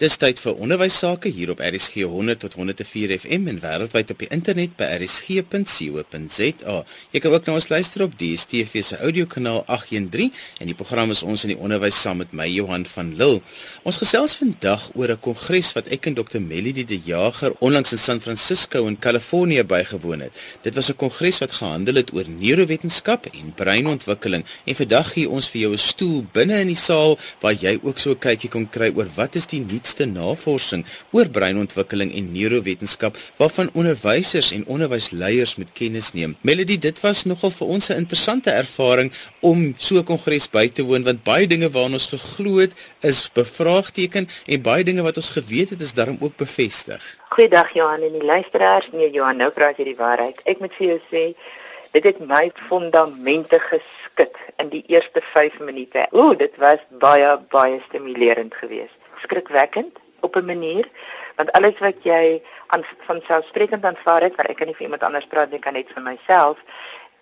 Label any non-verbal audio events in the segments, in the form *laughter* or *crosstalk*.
Dis tyd vir onderwys sake hier op RSG 100 tot 104 FM en wêreldwyd op die internet by rsg.co.za. Jy kan ook na ons luister op DStv se audiokanaal 813 en die program is ons in die onderwys saam met my Johan van Lille. Ons gesels vandag oor 'n kongres wat ek en Dr Melody de Jager onlangs in San Francisco in Kalifornië bygewoon het. Dit was 'n kongres wat gehandel het oor neurowetenskap en breinontwikkeling en vandag gee ons vir jou 'n stoel binne in die saal waar jy ook so 'n kykie kan kry oor wat is die nuutste nuutste navorsing oor breinontwikkeling en neurowetenskap waarvan onderwysers en onderwysleiers moet kennis neem. Melody, dit was nogal vir ons 'n interessante ervaring om so 'n kongres by te woon want baie dinge waarna ons geglo het is bevraagteken en baie dinge wat ons geweet het is daarom ook bevestig. Goeiedag Johan en die luisteraars. Nee Johan, nou praat jy die waarheid. Ek moet vir jou sê dit het my fondamente geskit in die eerste 5 minute. Ooh, dit was baie baie stimulerend geweest skrikwekkend op 'n manier. Want alles wat jy aan van selfsprekend aanvaar het, waar ek kan iemand anders praat nie, kan net vir myself,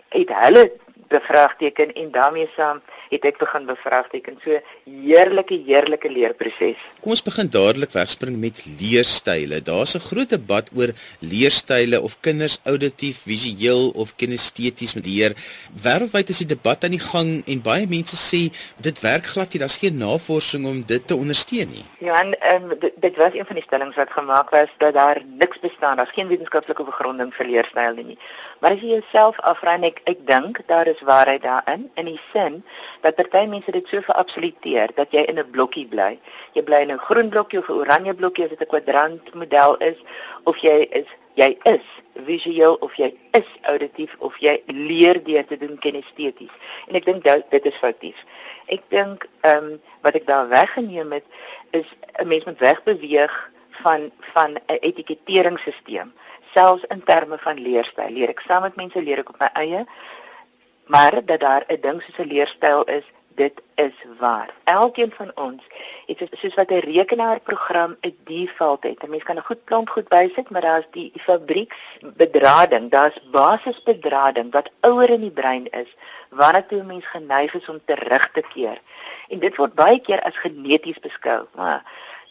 het hulle bevraagteken en daarmee saam het ek begin bevraagteken. So heerlike heerlike leerproses. Kom ons begin dadelik wegspring met leerstyle. Daar's 'n groot debat oor leerstyle of kinders auditief, visueel of kinesteties moet leer. Wêreldwyd is die debat aan die gang en baie mense sê dit werk glad nie. Daar's geen navorsing om dit te ondersteun nie. Ja, en um, dit, dit was een van die stellings wat gemaak was dat daar niks bestaan, daar's geen wetenskaplike begronding vir leerstyle nie. Maar as jy jouself afvra en ek ek dink daar is waarheid daarin in die sin dat party mense dit so verabsoluteer dat jy in 'n blokkie bly. Jy bly in 'n groen blokkie of 'n oranje blokkie as dit 'n kwadrant model is of jy is jy is visueel of jy is auditief of jy leer deur te doen kinesteties. En ek dink dit is foutief. Ek dink ehm um, wat ek daar weggeneem het is 'n mens moet wegbeweeg van van 'n etiketeringsstelsel selfs in terme van leerstyl. Leer ek saam met mense, leer ek op my eie maar dat daar 'n ding soos 'n leerstyl is, dit is waar. Elkeen van ons het soos wat 'n rekenaarprogram 'n default het. 'n Mens kan 'n goed klomp goed bysit, maar daar's die, die fabrieksbedrading, daar's basisbedrading wat ouer in die brein is, waarna toe 'n mens geneig is om terug te keer. En dit word baie keer as geneties beskou, maar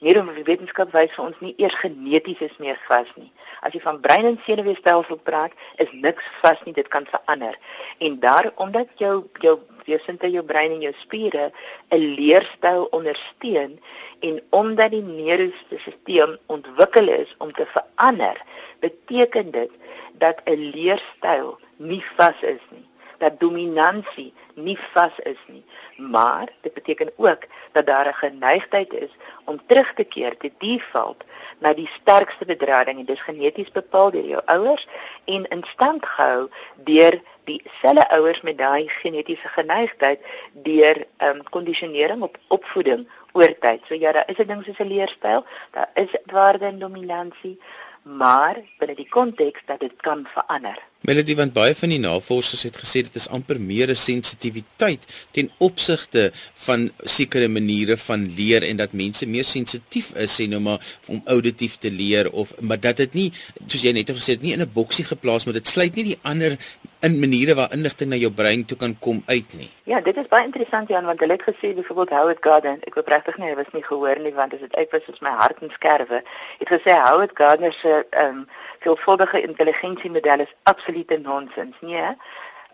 neurowetenskap wys vir ons nie eers geneties is meer vas nie. As jy van brein en senuweestelsel praat, is niks vas nie, dit kan verander. En daar omdat jou jou sinte jou brein en jou spiere 'n leerstyl ondersteun en omdat die neurostelsel ontwikkel is om te verander, beteken dit dat 'n leerstyl nie vas is nie dat dominansie nie vas is nie, maar dit beteken ook dat daar 'n geneigtheid is om terug te keer te default na die sterkste bedrading en dis geneties bepaal deur jou ouers en in stand gehou deur dieselfde ouers met daai genetiese geneigtheid deur ehm um, kondisionering op opvoeding oor tyd. So ja, daar is 'n ding soos 'n leerstyl, daar is waarde en dominansie, maar binne die konteks dat dit kan verander. Melody want baie van die navorsers het gesê dit is amper meer 'n sensitiwiteit ten opsigte van sekere maniere van leer en dat mense meer sensitief is sê nou maar om auditief te leer of maar dat dit nie soos jy net gesê het nie in 'n boksie geplaas maar dit sluit nie die ander in maniere waar inligting na jou brein toe kan kom uit nie. Ja, dit is baie interessant Jan want hulle het gesê byvoorbeeld Howard Gardner, ek wou pragtig nie, hy was nie gehoor nie want as dit uit was soos my hart en skerwe. Het gesê Howard Gardner se ehm um, veelvuldige intelligensiemodel is absolute nonsens, nee.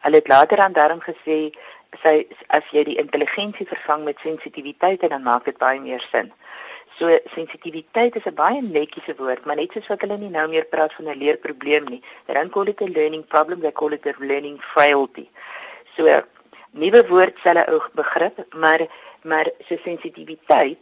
Hulle het later aan daarom gesê sy as jy die intelligensie vervang met sensitiwiteit dan maak dit baie meer sin. So sensitiwiteit is 'n baie netjiese woord, maar net soos wat hulle nie nou meer praat van 'n leerprobleem nie. They don't call it a learning problem, they call it a learning frailty. So nuwe woord selfe ou begrip, maar maar so sensitiwiteit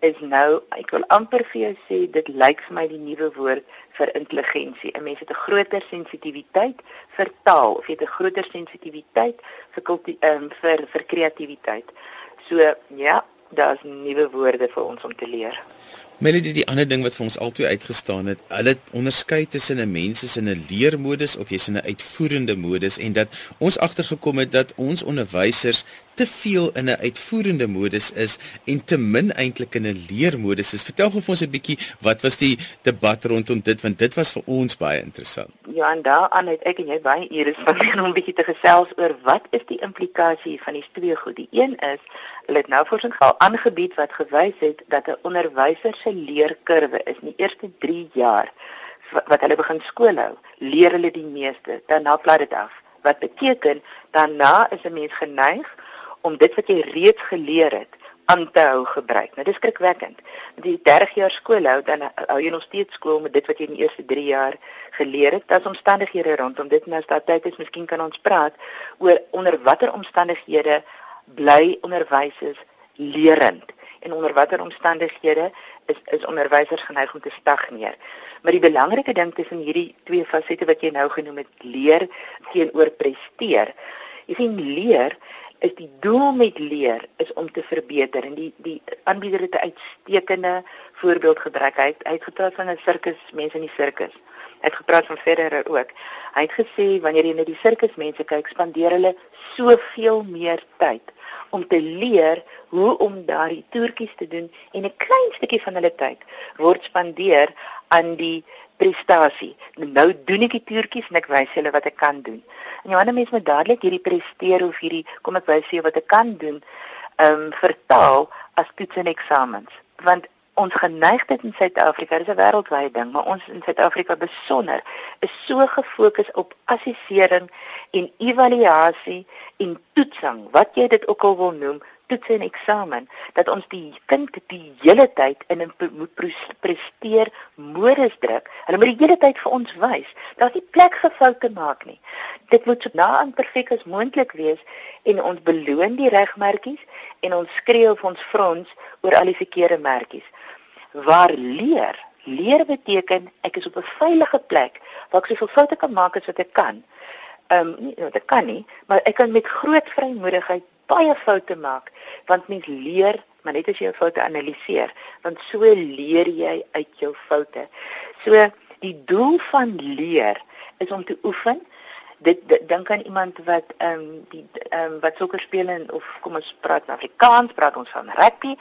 is nou ek wil amper vir jou sê dit lyk vir my die nuwe woord vir intelligensie. 'n Mens het 'n groter sensitiwiteit vir taal of jy het 'n groter sensitiwiteit vir um, vir vir kreatiwiteit. So ja, daar's nuwe woorde vir ons om te leer. Melody die ander ding wat vir ons altyd uitgestaan het, hulle onderskei tussen 'n mens is in 'n leermodus of jy's in 'n uitvoerende modus en dat ons agtergekom het dat ons onderwysers te veel in 'n uitvoerende modus is en te min eintlik in 'n leermodus is. Vertel gou vir ons 'n bietjie wat was die debat rondom dit want dit was vir ons baie interessant. Ja, en daaraan het ek en jy baie ure spandeer om 'n bietjie te gesels oor wat is die implikasie van die twee goed. Die een is hulle het navorsing gehou aangebied wat gewys het dat 'n onderwyser kleuter se leerkurwe is in die eerste 3 jaar wat hulle begin skool hou, leer hulle die meeste, dan plaas dit af. Wat beteken daarna is 'n mens geneig om dit wat jy reeds geleer het aan te hou gebruik. Nou dis skrikwekkend. Met die 30 jaar skool hou dan hou jy nog steeds skool met dit wat jy in die eerste 3 jaar geleer het. Daar's omstandighede rondom dit en as daar tyd is, miskien kan ons praat oor onder watter omstandighede bly onderwysers lerend en onder watter omstandighede is is onderwysers geneig om te stagneer. Maar die belangrike ding tussen hierdie twee fasette wat jy nou genoem het, leer teenoor presteer. Jy sien leer is die doel met leer is om te verbeter en die die aanbieder het 'n uitstekende voorbeeld gebruik. Hy het uitgepraat van 'n sirkus, mense in die sirkus. Hy het gepraat van Federer ook. Hy het gesê wanneer jy na die sirkusmense kyk, spandeer hulle soveel meer tyd om te leer hoe om daardie toertjies te doen en 'n klein stukkie van hulle tyd word spandeer aan die prestasie. Nou doen ek die toertjies en ek wys julle wat ek kan doen. En jy ander mense moet dadelik hierdie presteer of hierdie kom ek wys julle wat ek kan doen, ehm um, vertaal as toets en eksamens. Want ons geneigtheid in Suid-Afrika, dis 'n wêreldwye ding, maar ons in Suid-Afrika besonder is so gefokus op assessering en evaluasie en toetsing, wat jy dit ook al wil noem, toets en eksamen, dat ons die kind die hele tyd in 'n moet presteer modus druk. Hulle moet die hele tyd vir ons wys. Daar's nie plek vir foute maak nie. Dit moet so na aan perfek as moontlik wees en ons beloon die regmerkies en ons skree of ons frons oor al die verkeerde merkies waar leer leer beteken ek is op 'n veilige plek waar ek soveel foute kan maak as wat ek kan. Ehm um, nie wat ek kan nie, maar ek kan met groot vrymoedigheid baie foute maak want mens leer maar net as jy jou foute analiseer want so leer jy uit jou foute. So die doel van leer is om te oefen dit dink aan iemand wat ehm um, die ehm um, wat sokker speel en of kom ons praat Afrikaans, praat ons van rugby.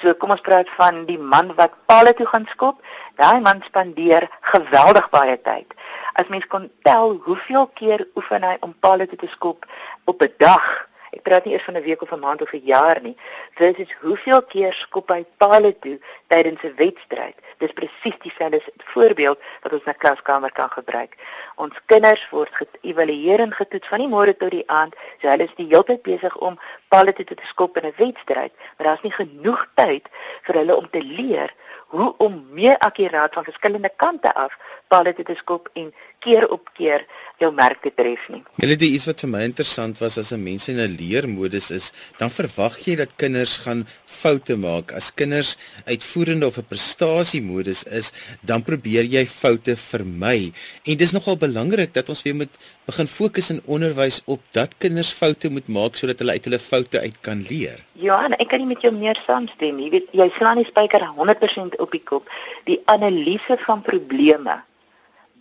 So kom ons praat van die man wat palle toe gaan skop. Daai man spandeer geweldig baie tyd. As mens kon tel hoeveel keer oefen hy om palle toe te skop op 'n dag, Ek praat nie eers van 'n week of 'n maand of 'n jaar nie. Dit is hoeveel keer skop hy palle toe tydens 'n wedstryd. Dis presies dieselfde voorbeeld wat ons na klaskamer kan gebruik. Ons kinders word geëvalueer en getoets van die môre tot die aand. So hulle is die hele tyd besig om palle toe te skop in 'n wedstryd, maar daar's nie genoeg tyd vir hulle om te leer hoe om meer akkuraat van verskillende kante af palle te skop en keer op keer jou merk te tref nie. Julle die iets wat vir my interessant was as 'n mens in 'n leermodus is, dan verwag jy dat kinders gaan foute maak. As kinders uitvoerende of 'n prestasiemodus is, dan probeer jy foute vermy. En dis nogal belangrik dat ons weer moet begin fokus in onderwys op dat kinders foute moet maak sodat hulle uit hulle foute uit kan leer. Johan, ek kan nie met jou meer saamstem nie. Jy weet, jy slaan die spyker 100% op die kop. Die analise van probleme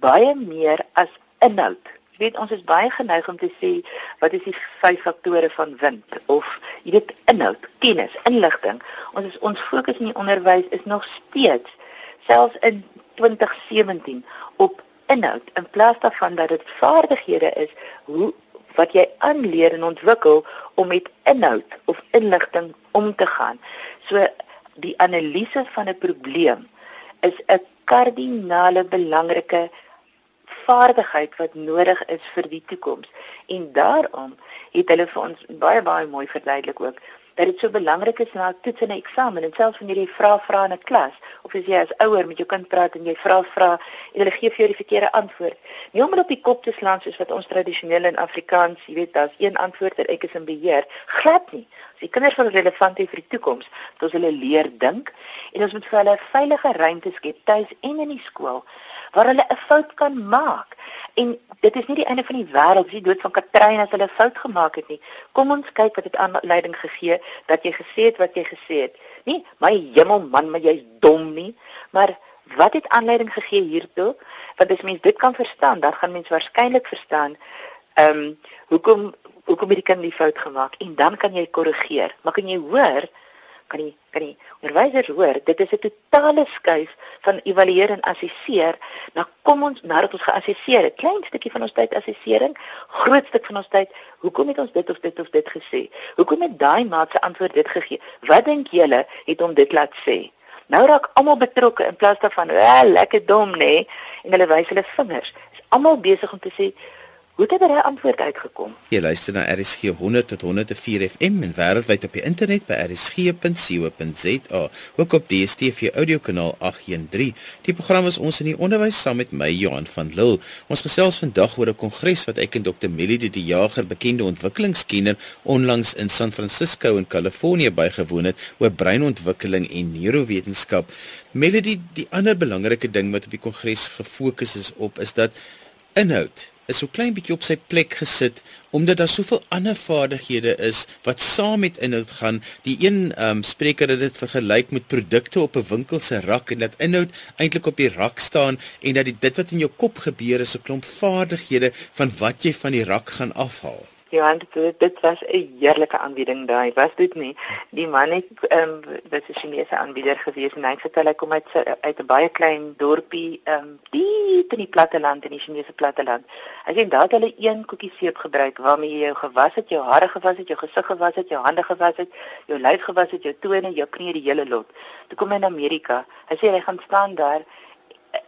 baie meer as inhoud. Jy weet ons is baie geneig om te sê wat is die vyf faktore van wind of jy weet inhoud, kennis, inligting. Ons is ons fokus in die onderwys is nog steeds selfs in 2017 op inhoud in plaas daarvan dat dit vaardighede is hoe wat jy aanleer en ontwikkel om met inhoud of inligting om te gaan. So die analise van 'n probleem is 'n kardinale belangrike vaardigheid wat nodig is vir die toekoms. En daarom het hulle vir ons baie baie mooi verduidelik ook dat dit so belangrik is na toets en eksamen en selfs wanneer jy vra vra in 'n klas of as jy as ouer met jou kind praat en jy vra vra en hulle gee vir jou die verkeerde antwoord. Nie om hulle op die kop te slaan soos wat ons tradisioneel in Afrikaans, jy weet, daar's een antwoord en ek is in beheer. Glad nie. As die kinders van relevant is vir die toekoms, dat ons hulle leer dink en ons moet vir hulle 'n veilige ruimte skep tuis en in die skool waar hulle 'n fout kan maak. En dit is nie die einde van die wêreld, dis die dood van Katrine as hulle 'n fout gemaak het nie. Kom ons kyk wat dit aanleiding gegee dat jy gesê het wat jy gesê het. Nie my hemel man, maar jy's dom nie, maar wat het aanleiding gegee hiertoe? Want as mens dit kan verstaan, dan gaan mens waarskynlik verstaan ehm um, hoekom hoekom het die kind die fout gemaak en dan kan jy korrigeer. Maar kan jy hoor kan die kan die onderwysers hoor dit is 'n totale skuif van evalueer en assesseer. Nou kom ons nadat ons geassesseer het klein stukkie van ons tyd assessering groot stuk van ons tyd hoekom het ons dit of dit of dit gesê? Hoekom het daai maat se antwoord dit gegee? Wat dink julle het hom dit laat sê? Nou raak almal betrokke in plaas daarvan, "Ag, lekker dom, nê?" Nee, en hulle wys hulle vingers. Is almal besig om te sê, Hoe het hy antwoord uitgekom? Jy luister na RSG 100 tot 104 FM en wêreldwyd op die internet by rsg.co.za, ook op DStv audiokanaal 813. Die program is ons in die onderwys saam met my Johan van Lille. Ons gesels vandag oor 'n kongres wat ek en Dr. Melody die Jager, bekende ontwikkelingskenner, onlangs in San Francisco in Kalifornië bygewoon het oor breinontwikkeling en neurowetenskap. Melody, die ander belangrike ding wat op die kongres gefokus is op is dat inhoud is so klein bietjie op sy plek gesit omdat daar soveel ander vaardighede is wat saam met inhoud gaan. Die een ehm um, spreker het dit vergelyk met produkte op 'n winkel se rak en dat inhoud eintlik op die rak staan en dat die, dit wat in jou kop gebeur is 'n klomp vaardighede van wat jy van die rak gaan afhaal. Ja, dit dit was 'n heerlike aanbieding daai. Was dit nie? Die man het ehm um, dit is 'n Chinese aanbieder gewees en hy het vertel hy kom uit uit 'n baie klein dorpie ehm um, diep in die platte land in die Chinese platte land. Hy sê daar het hulle een koekie seep gebruik waarmee jy jou gewas het, jou hare gewas het, jou gesig gewas het, jou hande gewas het, jou lyf gewas het, jou tone, jou knie, die hele lot. Toe kom hy in Amerika. Hy sê hy gaan staan daar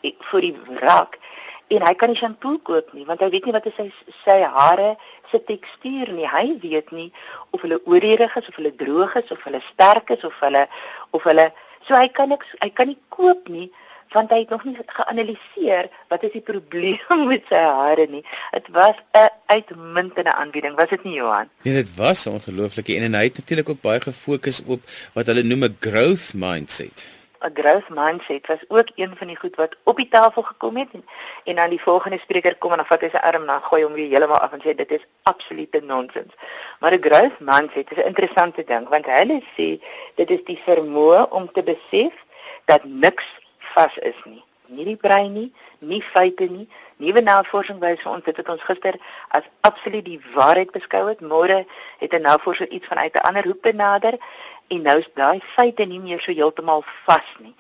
eh, voor die rak en hy kan nie shampoo koop nie want hy weet nie wat is sy sy hare se tekstuur nie. Hy weet nie of hulle oorredig is of hulle droog is of hulle sterk is of hulle of hulle so hy kan niks hy kan nie koop nie want hy het nog nie geanaliseer wat is die probleem *laughs* met sy hare nie. Dit was 'n uitmuntende aanbieding, was dit nie Johan? Nee, dit was ongelooflik en, en hy het natuurlik ook baie gefokus op wat hulle noem 'n growth mindset. 'n growth mindset was ook een van die goed wat op die tafel gekom het en, en dan die volgende spreker kom en dan vat hy sy arm na gooi hom weer heeltemal af en sê dit is absolute nonsens. Maar 'n growth mindset is 'n interessante ding want hulle sê dit is die vermoë om te besef dat niks vas is nie. Nie die brein nie, nie feite nie. Nuwe navorsing wys vir ons dit het ons gister as absoluut die waarheid beskou het. Môre het 'n navorser iets vanuit 'n ander hoek benader en nou is daai feite nie meer so heeltemal vas nie.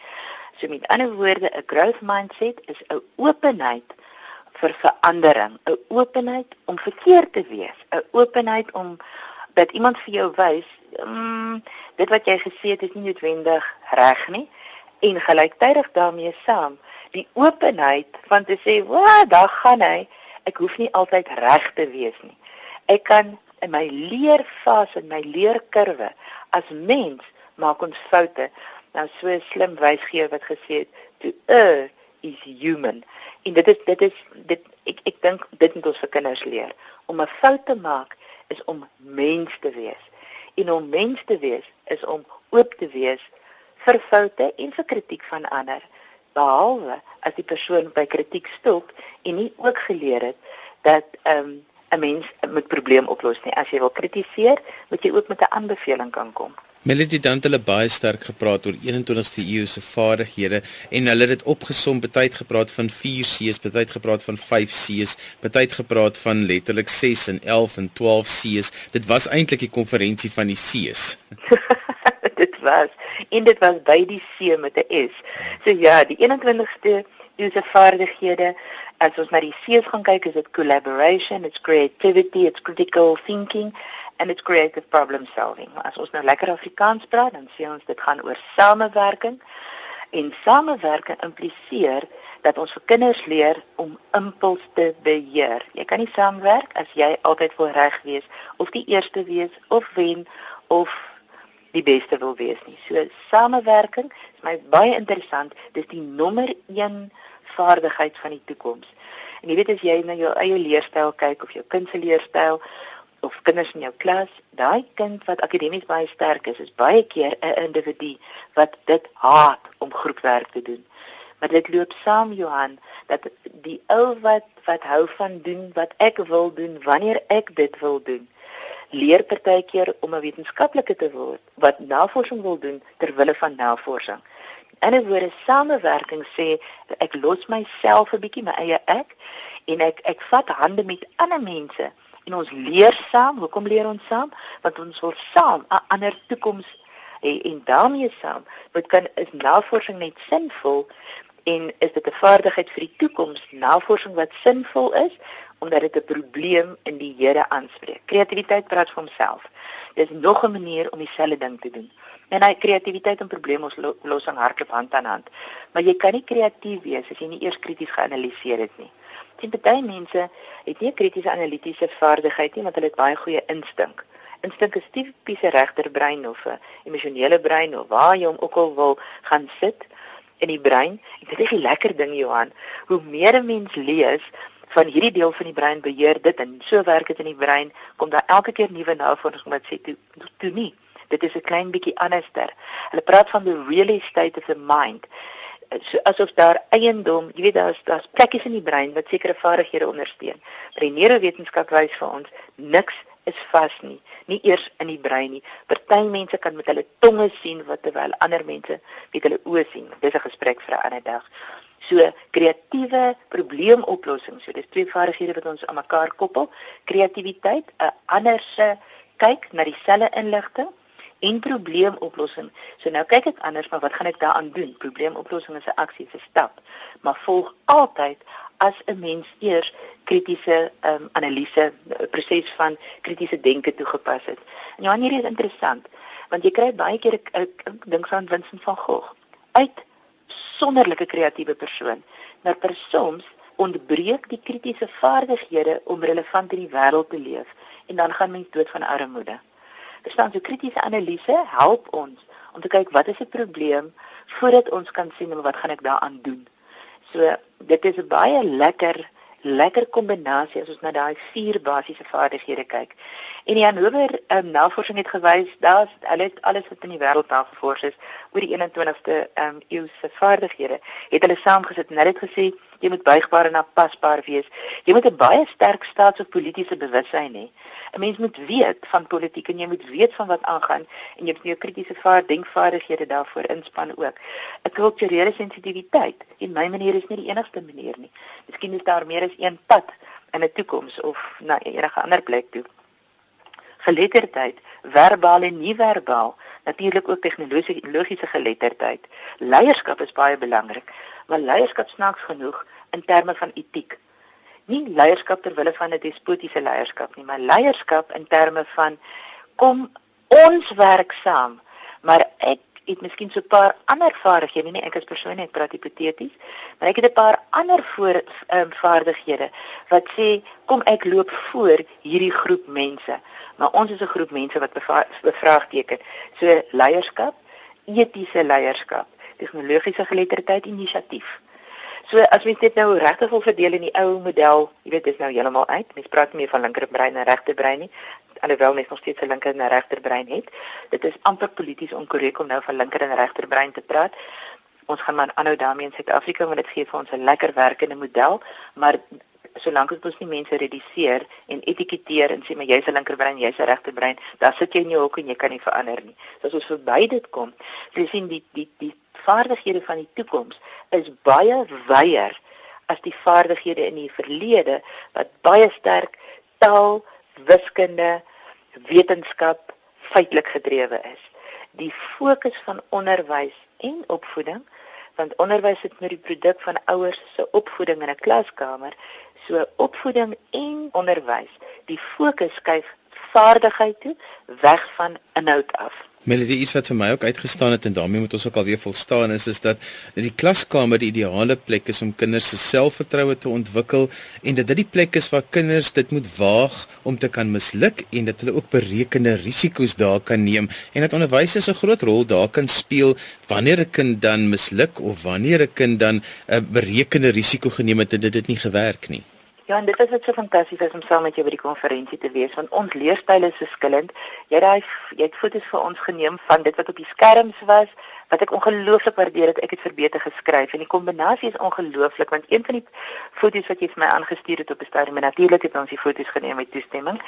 So met ander woorde, 'n growth mindset is 'n openheid vir verandering, 'n openheid om verkeerd te wees, 'n openheid om dat iemand vir jou wys, mm, dit wat jy gesê het is nie noodwendig reg nie en gelyktydig daarmee saam die openheid van te sê, "Wa, daar gaan hy. Ek hoef nie altyd reg te wees nie. Ek kan in my leerfase, in my leerkurwe as mens maak ons foute. Nou so 'n slim wysgeer wat gesê het to err is human. En dit is dit is dit ek ek dink dit moet ons vir kinders leer. Om 'n fout te maak is om mens te wees. En om mens te wees is om oop te wees vir foute en vir kritiek van ander. Behalwe as die persoon by kritiek stop en nie ook geleer het dat ehm um, 'n mens met probleem oplos nie. As jy wil kritiseer, moet jy ook met 'n aanbeveling kan kom. Melody dan het hulle baie sterk gepraat oor 21ste eeu se vaardighede en hulle het dit opgesom, baie gepraat van 4 C's, baie gepraat van 5 C's, baie gepraat van letterlik 6 en 11 en 12 C's. Dit was eintlik die konferensie van die C's. *laughs* was en dit was by die C met 'n S. So ja, die 21ste eeu se vaardighede as ons na die C's gaan kyk, is dit collaboration, it's creativity, it's critical thinking and it's creative problem solving. As ons nou lekker Afrikaans praat, dan sê ons dit gaan oor samewerking en samewerking impliseer dat ons vir kinders leer om impuls te beheer. Jy kan nie saamwerk as jy altyd wil reg wees of die eerste wees of wen of die beste wil wees nie. So samewerking is my baie interessant. Dis die nommer 1 vaardigheid van die toekoms. En jy weet as jy na jou eie leerstyl kyk of jou kind se leerstyl of kinders in jou klas, daai kind wat akademies baie sterk is, is baie keer 'n individu wat dit haat om groepwerk te doen. Maar dit loop saam Johan dat die ou wat wat hou van doen wat ek wil doen wanneer ek dit wil doen leer partykeer om 'n wetenskaplike te word wat navorsing wil doen ter wille van navorsing. In 'n woorde samewerking sê ek los myself 'n bietjie my eie ek en ek ek vat hande met ander mense en ons leer saam. Hoekom leer ons saam? Want ons wil saam 'n ander toekoms hê en daarmee saam moet kan is navorsing net sinvol en is dit 'n vaardigheid vir die toekoms navorsing wat sinvol is omdat dit 'n probleem in die Here aanspreek. Kreatiwiteit praat vir homself. Dis nog 'n manier om dieselfde ding te doen. En hy kreatiwiteit en probleemoplossing hardloop hand aan hand. Maar jy kan nie kreatief wees as jy nie eers krities geanaliseer het nie. Sien baie mense het nie kritiese analitiese vaardigheid nie, want hulle het baie goeie instink. Instink is tipiese regterbrein of 'n emosionele brein of waar jy hom ook al wil gaan sit in die brein. En dit is 'n lekker ding Johan. Hoe meer 'n mens lees, van hierdie deel van die brein beheer dit en so werk dit in die brein kom daar elke keer nuwe navorsing wat sê toe toe nie. Dit is 'n klein bietjie anderster. Hulle praat van the really state of the mind. So asof daar eiendom jy weet daar's daar's plekkies in die brein wat sekere vaardighede ondersteun. Maar die neurowetenskap wys vir ons niks is vas nie. Nie eers in die brein nie. Party mense kan met hulle tonge sien wat terwyl ander mense met hulle oë sien. Dis 'n gesprek vir 'n ander dag So kreatiewe probleemoplossing. So dis twee vaardighede wat ons aan mekaar koppel. Kreatiwiteit, 'n anderse kyk na dieselfde inligting en probleemoplossing. So nou kyk ek anders, maar wat gaan ek daaraan doen? Probleemoplossing is 'n aksie, 'n stap, maar volg altyd as 'n mens eers kritiese um, analise proses van kritiese denke toegepas het. En ja, hierdie is interessant, want jy kry baie keer ek dink aan Vincent van Gogh uit sonderlike kreatiewe persoon, maar per soms ontbreek die kritiese vaardighede om relevant in die wêreld te leef en dan gaan mens dood van armoede. Verstaan, so kritiese analise help ons om te kyk wat is die probleem voordat ons kan sien wat gaan ek daaraan doen. So dit is 'n baie lekker lekker kombinasie as ons na daai vier basiese vaardighede kyk. En die Hannover um, navorsing het gewys dat hulle alles wat in die wêreld nagevors is oor die 21ste um, eeu se vaardighede, het hulle saamgesit en hulle het gesê jy moet buigbaar en aanpasbaar wees. Jy moet 'n baie sterk staats- of politieke bewussyn hê. 'n Mens moet weet van politiek en jy moet weet van wat aangaan en jy moet jou kritiese vaar denkvaardighede daarvoor inspann ook. 'n Kulturele sensitiwiteit in my manier is nie die enigste manier nie. Miskien is daar meer as een pad in 'n toekoms of na enige ander plek toe. Geletterdheid, verbaal en nie verbaal, natuurlik ook tegnologiese geletterdheid. Leierskap is baie belangrik, maar leierskap snaaks genoeg in terme van etiek. Nie leierskap ter wille van 'n despotiese leierskap nie, maar leierskap in terme van kom ons werk saam, maar ek het miskien so 'n paar ander vaardighede nie ek as persoon net praat hipoteties maar ek het 'n paar ander voor um, vaardighede wat sê kom ek loop voor hierdie groep mense. Maar ons is 'n groep mense wat bevraagteken. So leierskap etiese leierskap tegnologiese geletterdheid inisiatief So as mens dit nou regtig wil verdeel in die ou model, jy weet dis nou heeltemal uit. Mens praat nie meer van linkerbrein en regterbrein nie alhoewel mens nog steeds 'n linker en 'n regterbrein het. Dit is amper polities onkorrek om nou van linker en regterbrein te praat. Ons gaan maar aanhou daarmee in Suid-Afrika want dit gee vir ons 'n lekker werkende model, maar solank dit ons nie mense reduseer en etiketeer en sê maar jy's 'n linkerbrein, jy's 'n regterbrein, dan sit jy in jou hok en jy kan nie verander nie. So as ons verby dit kom, jy sien die die die vaardighede van die toekoms is baie wyer as die vaardighede in die verlede wat baie sterk taal, wiskunde, wetenskap feitelik gedrewe is. Die fokus van onderwys en opvoeding, want onderwys is nou die produk van ouers se opvoeding in 'n klaskamer, so opvoeding en onderwys, die fokus skuif vaardigheid toe weg van inhoud af. Melody iets wat vir my ook uitgestaan het en daarmee moet ons ook alweer volstaan is is dat die klaskamer die ideale plek is om kinders se selfvertroue te ontwikkel en dat dit die plek is waar kinders dit moet waag om te kan misluk en dat hulle ook berekende risiko's daar kan neem en dat onderwysers 'n groot rol daar kan speel wanneer 'n kind dan misluk of wanneer 'n kind dan 'n berekende risiko geneem het en dit het nie gewerk nie. Ja, en dit is wat so fantasties is om saam met jou by die konferensie te wees want ons leerstyle is verskillend. Jy daai jy het foto's vir ons geneem van dit wat op die skerms was wat ek ongelooflik waardeer het. Ek het verbeter geskryf en die kombinasie is ongelooflik want een van die foto's wat jy vir my aangestuur het op die stadium en natuurlik het ons die foto's geneem met toestemming.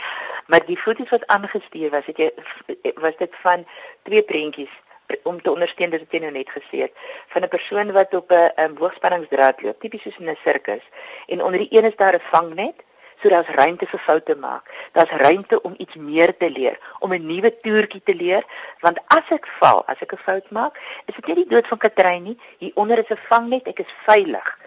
Maar die foto's wat aangestuur was, het jy was dit van twee prentjies om te ondersteun dit wat jy nou net gesê het van 'n persoon wat op 'n um, hoogspanningsdraad loop tipies soos in 'n sirkus en onder die een is daar 'n vangnet so daar's ruimte vir foute maak. Daar's ruimte om iets meer te leer om 'n nuwe toertjie te leer want as ek val as ek 'n fout maak is dit nie die dood van Katrein nie. Hier onder is 'n vangnet ek is veilig.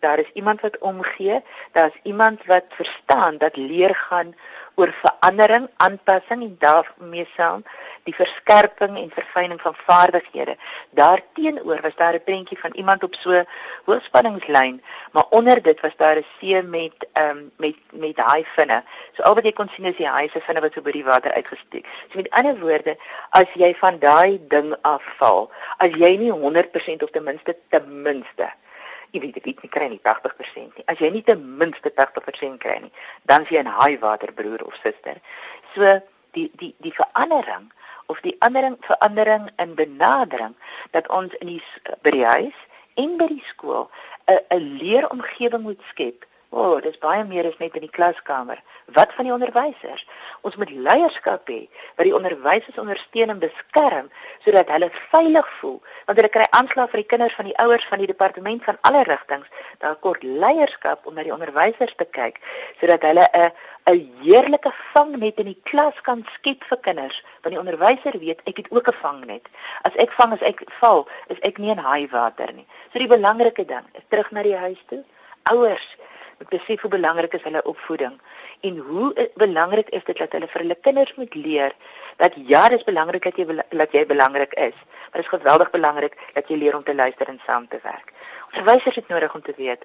Daar is iemand wat omgee daar's iemand wat verstaan dat leer gaan oor verandering, aanpassing en daarmee saam die verskerping en verfyning van vaardighede. Daarteenoor was daar 'n prentjie van iemand op so hoëspanningslyn, maar onder dit was daar 'n see met ehm um, met met haai vinne. So al wat jy kon sien is die haai se vinne wat so by die water uitgesteek. So met ander woorde, as jy van daai ding afval, as jy nie 100% of ten minste ten minste jy weet dit nie kry nie 80% nie. As jy nie ten minste 80% kry nie, dan is jy 'n haai water broer of suster. So die die die verandering of die verandering verandering in benadering dat ons in die by die huis en by die skool 'n 'n leeromgewing moet skep. O, oh, dit is baie meer as net in die klaskamer. Wat van die onderwysers? Ons moet leierskap hê wat die onderwysers ondersteun en beskerm sodat hulle veilig voel. Want hulle kry aanslag vir die kinders van die ouers van die departement van alle rigtings. Daar kort leierskap om na die onderwysers te kyk sodat hulle 'n 'n heerlike vangnet in die klas kan skep vir kinders. Want die onderwyser weet ek het ook 'n vangnet. As ek vang as ek val, is ek nie in haai water nie. So die belangrike ding is terug na die huis toe. Ouers moet besef hoe belangrik is hulle opvoeding en hoe belangrik is dit dat hulle vir hulle kinders moet leer dat ja, dit is belangrik dat jy dat jy belangrik is, maar dit is geweldig belangrik dat jy leer om te luister en saam te werk. Onderwysers het nodig om te weet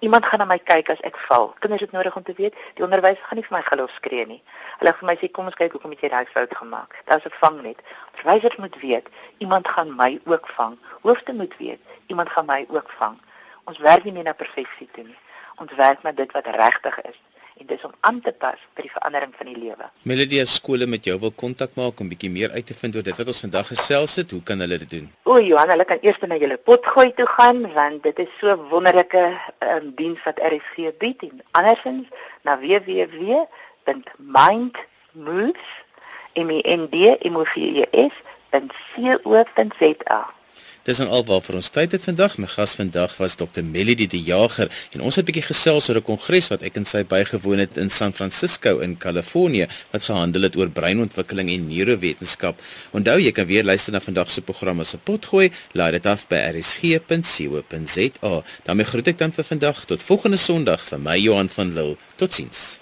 Iemand gaan na my kyk as ek val. Kinders het nodig om te weet, die onderwyser gaan nie vir my geloof skree nie. Hulle vir my sê kom ons kyk hoekom het jy daai fout gemaak. Daar's 'n vangnet. Onderwysers moet weet, iemand gaan my ook vang. Hoofde moet weet, iemand gaan my ook vang. Ons werk nie meer na perfeksie toe nie ons werk met dit wat regtig is en dis om aan te pas by die verandering van die lewe. Melody as skole met jou wil kontak maak om bietjie meer uit te vind oor dit wat ons vandag gesels het, hoe kan hulle dit doen? O, Johan, hulle kan eers na julle potgooi toe gaan want dit is so wonderlike um, diens wat RSG bied en andersins na www.mindmoves.co.za. Dis en al wat vir ons tyd het vandag. My gas vandag was Dr. Melody die Jager en ons het 'n bietjie gesels oor 'n kongres wat ek en sy bygewoon het in San Francisco in Kalifornië wat gehandel het oor breinontwikkeling en neurowetenskap. Onthou jy kan weer luister na vandag se program as 'n potgooi. Laai dit af by rsg.co.za. daarmee groet ek dan vir vandag tot volgende Sondag vir my Johan van Lille. Totsiens.